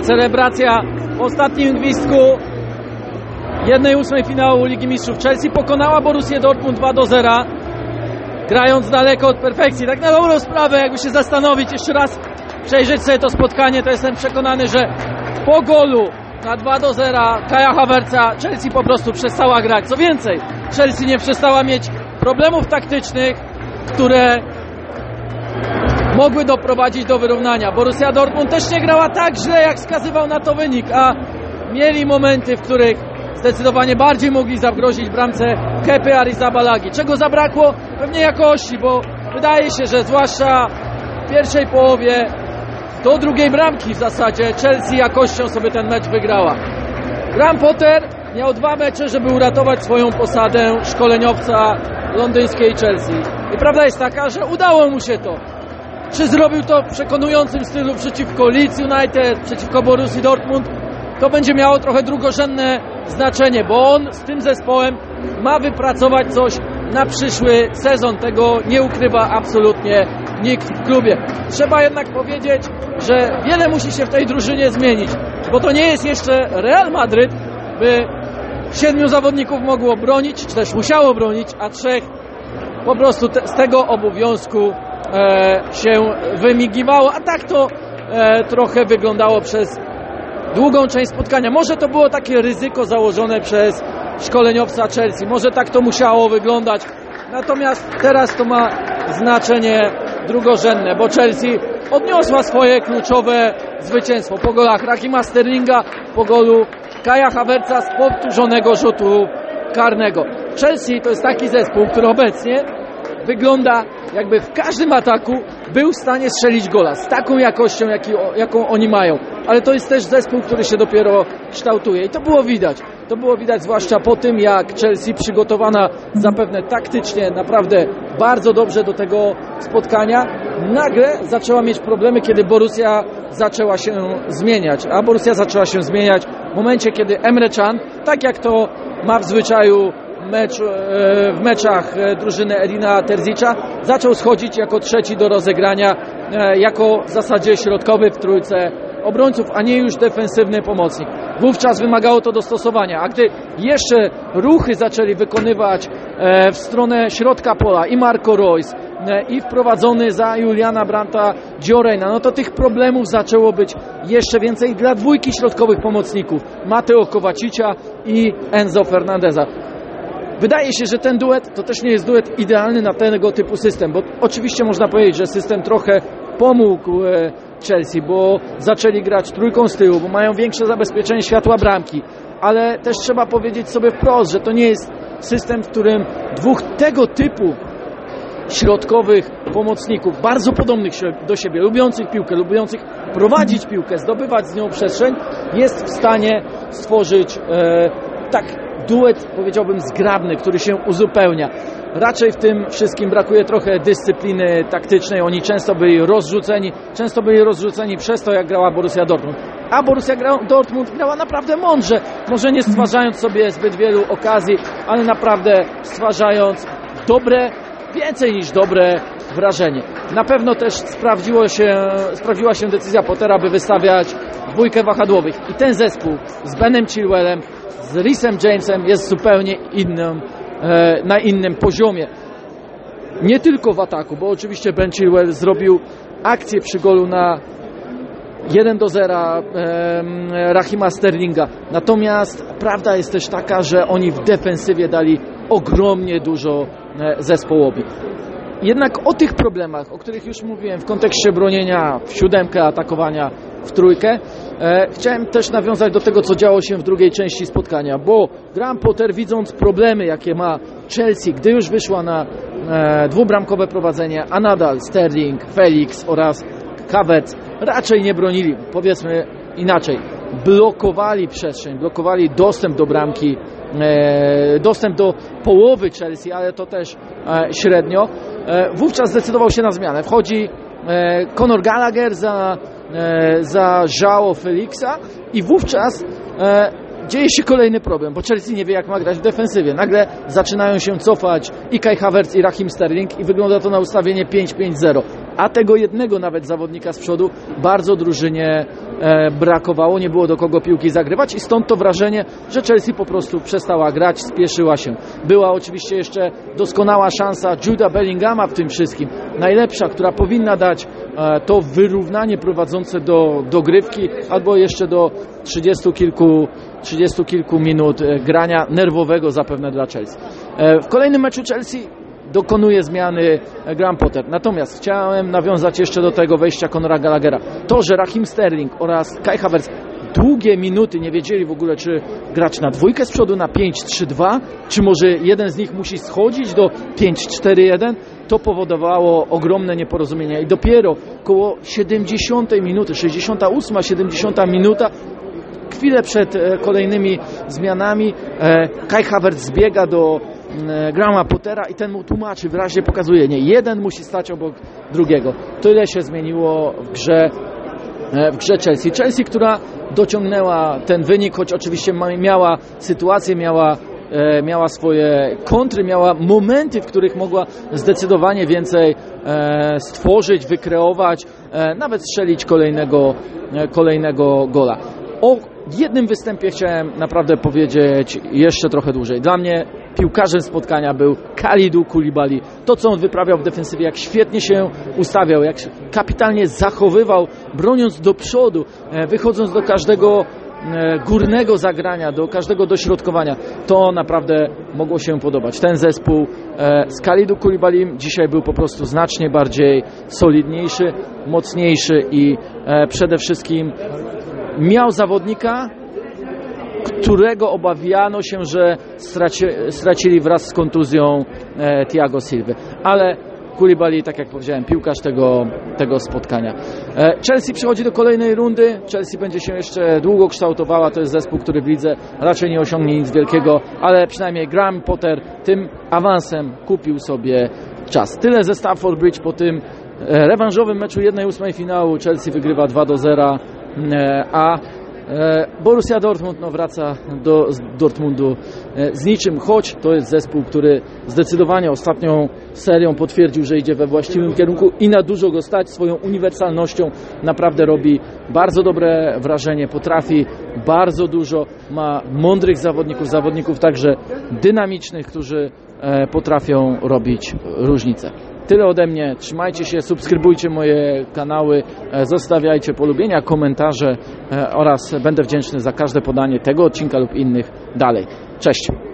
celebracja w ostatnim gwizdku jednej ósmej finału Ligi Mistrzów. Chelsea pokonała Borussię Dortmund 2 do 0, grając daleko od perfekcji. Tak na dobrą sprawę, jakby się zastanowić, jeszcze raz przejrzeć sobie to spotkanie, to jestem przekonany, że po golu na 2 do 0 Kaja Havertza Chelsea po prostu przestała grać. Co więcej, Chelsea nie przestała mieć problemów taktycznych, które mogły doprowadzić do wyrównania. Borussia Dortmund też nie grała tak źle, jak wskazywał na to wynik, a mieli momenty, w których zdecydowanie bardziej mogli zagrozić bramce Kepy Arizabalagi. Czego zabrakło? Pewnie jakości, bo wydaje się, że zwłaszcza w pierwszej połowie do drugiej bramki w zasadzie Chelsea jakością sobie ten mecz wygrała. Graham Potter miał dwa mecze, żeby uratować swoją posadę szkoleniowca londyńskiej Chelsea. I prawda jest taka, że udało mu się to. Czy zrobił to w przekonującym stylu przeciwko Leeds United, przeciwko Borussii Dortmund? To będzie miało trochę drugorzędne znaczenie, bo on z tym zespołem ma wypracować coś na przyszły sezon. Tego nie ukrywa absolutnie nikt w klubie. Trzeba jednak powiedzieć, że wiele musi się w tej drużynie zmienić, bo to nie jest jeszcze Real Madryt, by siedmiu zawodników mogło bronić, czy też musiało bronić, a trzech po prostu te, z tego obowiązku się wymigiwało, a tak to e, trochę wyglądało przez długą część spotkania. Może to było takie ryzyko założone przez szkoleniowca Chelsea, może tak to musiało wyglądać, natomiast teraz to ma znaczenie drugorzędne, bo Chelsea odniosła swoje kluczowe zwycięstwo po golach Rakima Sterlinga, po golu Kaja Havertza z powtórzonego rzutu karnego. Chelsea to jest taki zespół, który obecnie wygląda jakby w każdym ataku był w stanie strzelić gola z taką jakością, jaki, jaką oni mają. Ale to jest też zespół, który się dopiero kształtuje i to było widać. To było widać zwłaszcza po tym, jak Chelsea przygotowana zapewne taktycznie naprawdę bardzo dobrze do tego spotkania, nagle zaczęła mieć problemy, kiedy Borussia zaczęła się zmieniać. A Borussia zaczęła się zmieniać w momencie, kiedy Emre Can, tak jak to ma w zwyczaju e, w meczach e, drużyny Edina Terzicza zaczął schodzić jako trzeci do rozegrania, e, jako w zasadzie środkowy w trójce obrońców, a nie już defensywny pomocnik. Wówczas wymagało to dostosowania, a gdy jeszcze ruchy zaczęli wykonywać w stronę środka pola i Marco Royce, i wprowadzony za Juliana Branta Dziorejna, no to tych problemów zaczęło być jeszcze więcej dla dwójki środkowych pomocników Mateo Kowacicia i Enzo Fernandeza. Wydaje się, że ten duet to też nie jest duet idealny na tego typu system, bo oczywiście można powiedzieć, że system trochę pomógł e, Chelsea, bo zaczęli grać trójką z tyłu, bo mają większe zabezpieczenie światła bramki, ale też trzeba powiedzieć sobie wprost, że to nie jest system, w którym dwóch tego typu środkowych pomocników, bardzo podobnych do siebie, lubiących piłkę, lubiących prowadzić piłkę, zdobywać z nią przestrzeń, jest w stanie stworzyć e, tak duet, powiedziałbym, zgrabny, który się uzupełnia. Raczej w tym wszystkim brakuje trochę dyscypliny taktycznej. Oni często byli rozrzuceni, często byli rozrzuceni przez to, jak grała Borussia Dortmund. A Borussia Dortmund grała naprawdę mądrze, może nie stwarzając sobie zbyt wielu okazji, ale naprawdę stwarzając dobre, więcej niż dobre wrażenie. Na pewno też sprawdziło się, sprawdziła się decyzja Pottera, by wystawiać dwójkę wahadłowych. I ten zespół z Benem Chilwellem, z Rhysem Jamesem jest zupełnie innym, e, na innym poziomie. Nie tylko w ataku, bo oczywiście Ben Chilwell zrobił akcję przy golu na 1 do 0 e, Rahima Sterlinga. Natomiast prawda jest też taka, że oni w defensywie dali ogromnie dużo e, zespołowi. Jednak o tych problemach, o których już mówiłem w kontekście bronienia w siódemkę, atakowania w trójkę, e, chciałem też nawiązać do tego, co działo się w drugiej części spotkania, bo Graham Potter widząc problemy, jakie ma Chelsea, gdy już wyszła na e, dwubramkowe prowadzenie, a nadal Sterling, Felix oraz Havertz raczej nie bronili, powiedzmy inaczej, blokowali przestrzeń, blokowali dostęp do bramki, dostęp do połowy Chelsea, ale to też e, średnio. E, wówczas zdecydował się na zmianę. Wchodzi e, Conor Gallagher za, e, za Joao Felixa i wówczas dzieje się kolejny problem, bo Chelsea nie wie jak ma grać w defensywie. Nagle zaczynają się cofać i Kai Havertz i Rahim Sterling i wygląda to na ustawienie 5-5-0. A tego jednego nawet zawodnika z przodu bardzo drużynie e, brakowało, nie było do kogo piłki zagrywać i stąd to wrażenie, że Chelsea po prostu przestała grać, spieszyła się. Była oczywiście jeszcze doskonała szansa Juda Bellingama w tym wszystkim, najlepsza, która powinna dać e, to wyrównanie prowadzące do dogrywki albo jeszcze do 30 kilku, 30 kilku minut e, grania nerwowego zapewne dla Chelsea. W kolejnym meczu Chelsea dokonuje zmiany Graham Potter. Natomiast chciałem nawiązać jeszcze do tego wejścia Conora Gallaghera. To, że Rahim Sterling oraz Kai Havertz długie minuty nie wiedzieli w ogóle, czy grać na dwójkę z przodu, na 5-3-2, czy może jeden z nich musi schodzić do 5-4-1, to powodowało ogromne nieporozumienia. I dopiero koło 70 minuty, 68, 70 minuta, chwilę przed e, kolejnymi zmianami, e, Kai Havertz zbiega do Grama Pottera i ten mu tłumaczy, wyraźnie pokazuje, nie, jeden musi stać obok drugiego. Tyle się zmieniło w grze w grze Chelsea. Chelsea, która dociągnęła ten wynik, choć oczywiście miała sytuację, miała, e, miała swoje kontry, miała momenty, w których mogła zdecydowanie więcej e, stworzyć, wykreować, e, nawet strzelić kolejnego, kolejnego gola. O jednym występie chciałem naprawdę powiedzieć jeszcze trochę dłużej. Dla mnie piłkarzem spotkania był Kalidu Kulibali. To, co on wyprawiał w defensywie, jak świetnie się ustawiał, jak kapitalnie zachowywał, broniąc do przodu, e, wychodząc do każdego e, górnego zagrania, do każdego dośrodkowania, to naprawdę mogło się podobać. Ten zespół e, z Kalidu Kulibalim dzisiaj był po prostu znacznie bardziej solidniejszy, mocniejszy i przede wszystkim miał zawodnika, którego obawiano się, że straci, stracili wraz z kontuzją e, Thiago Silva. Ale Koulibaly, tak jak powiedziałem, piłkarz tego, tego spotkania. E, Chelsea przechodzi do kolejnej rundy. Chelsea będzie się jeszcze długo kształtowała. To jest zespół, który w lidze raczej nie osiągnie nic wielkiego, ale przynajmniej Graham Potter tym awansem kupił sobie czas. Tyle ze Stamford Bridge po tym e, rewanżowym meczu 1-8 finału. Chelsea wygrywa 2 do 0, e, a E, Borussia Dortmund no, wraca do Dortmundu e, z niczym, choć to jest zespół, który zdecydowanie ostatnią serią potwierdził, że idzie we właściwym kierunku i na dużo go stać. Swoją uniwersalnością naprawdę robi bardzo dobre wrażenie, potrafi bardzo dużo, ma mądrych zawodników, zawodników także dynamicznych, którzy e, potrafią robić różnicę. Tyle ode mnie. Trzymajcie się, subskrybujcie moje kanały, e, zostawiajcie polubienia, komentarze e, oraz będę wdzięczny za każde podanie tego odcinka lub innych dalej. Cześć!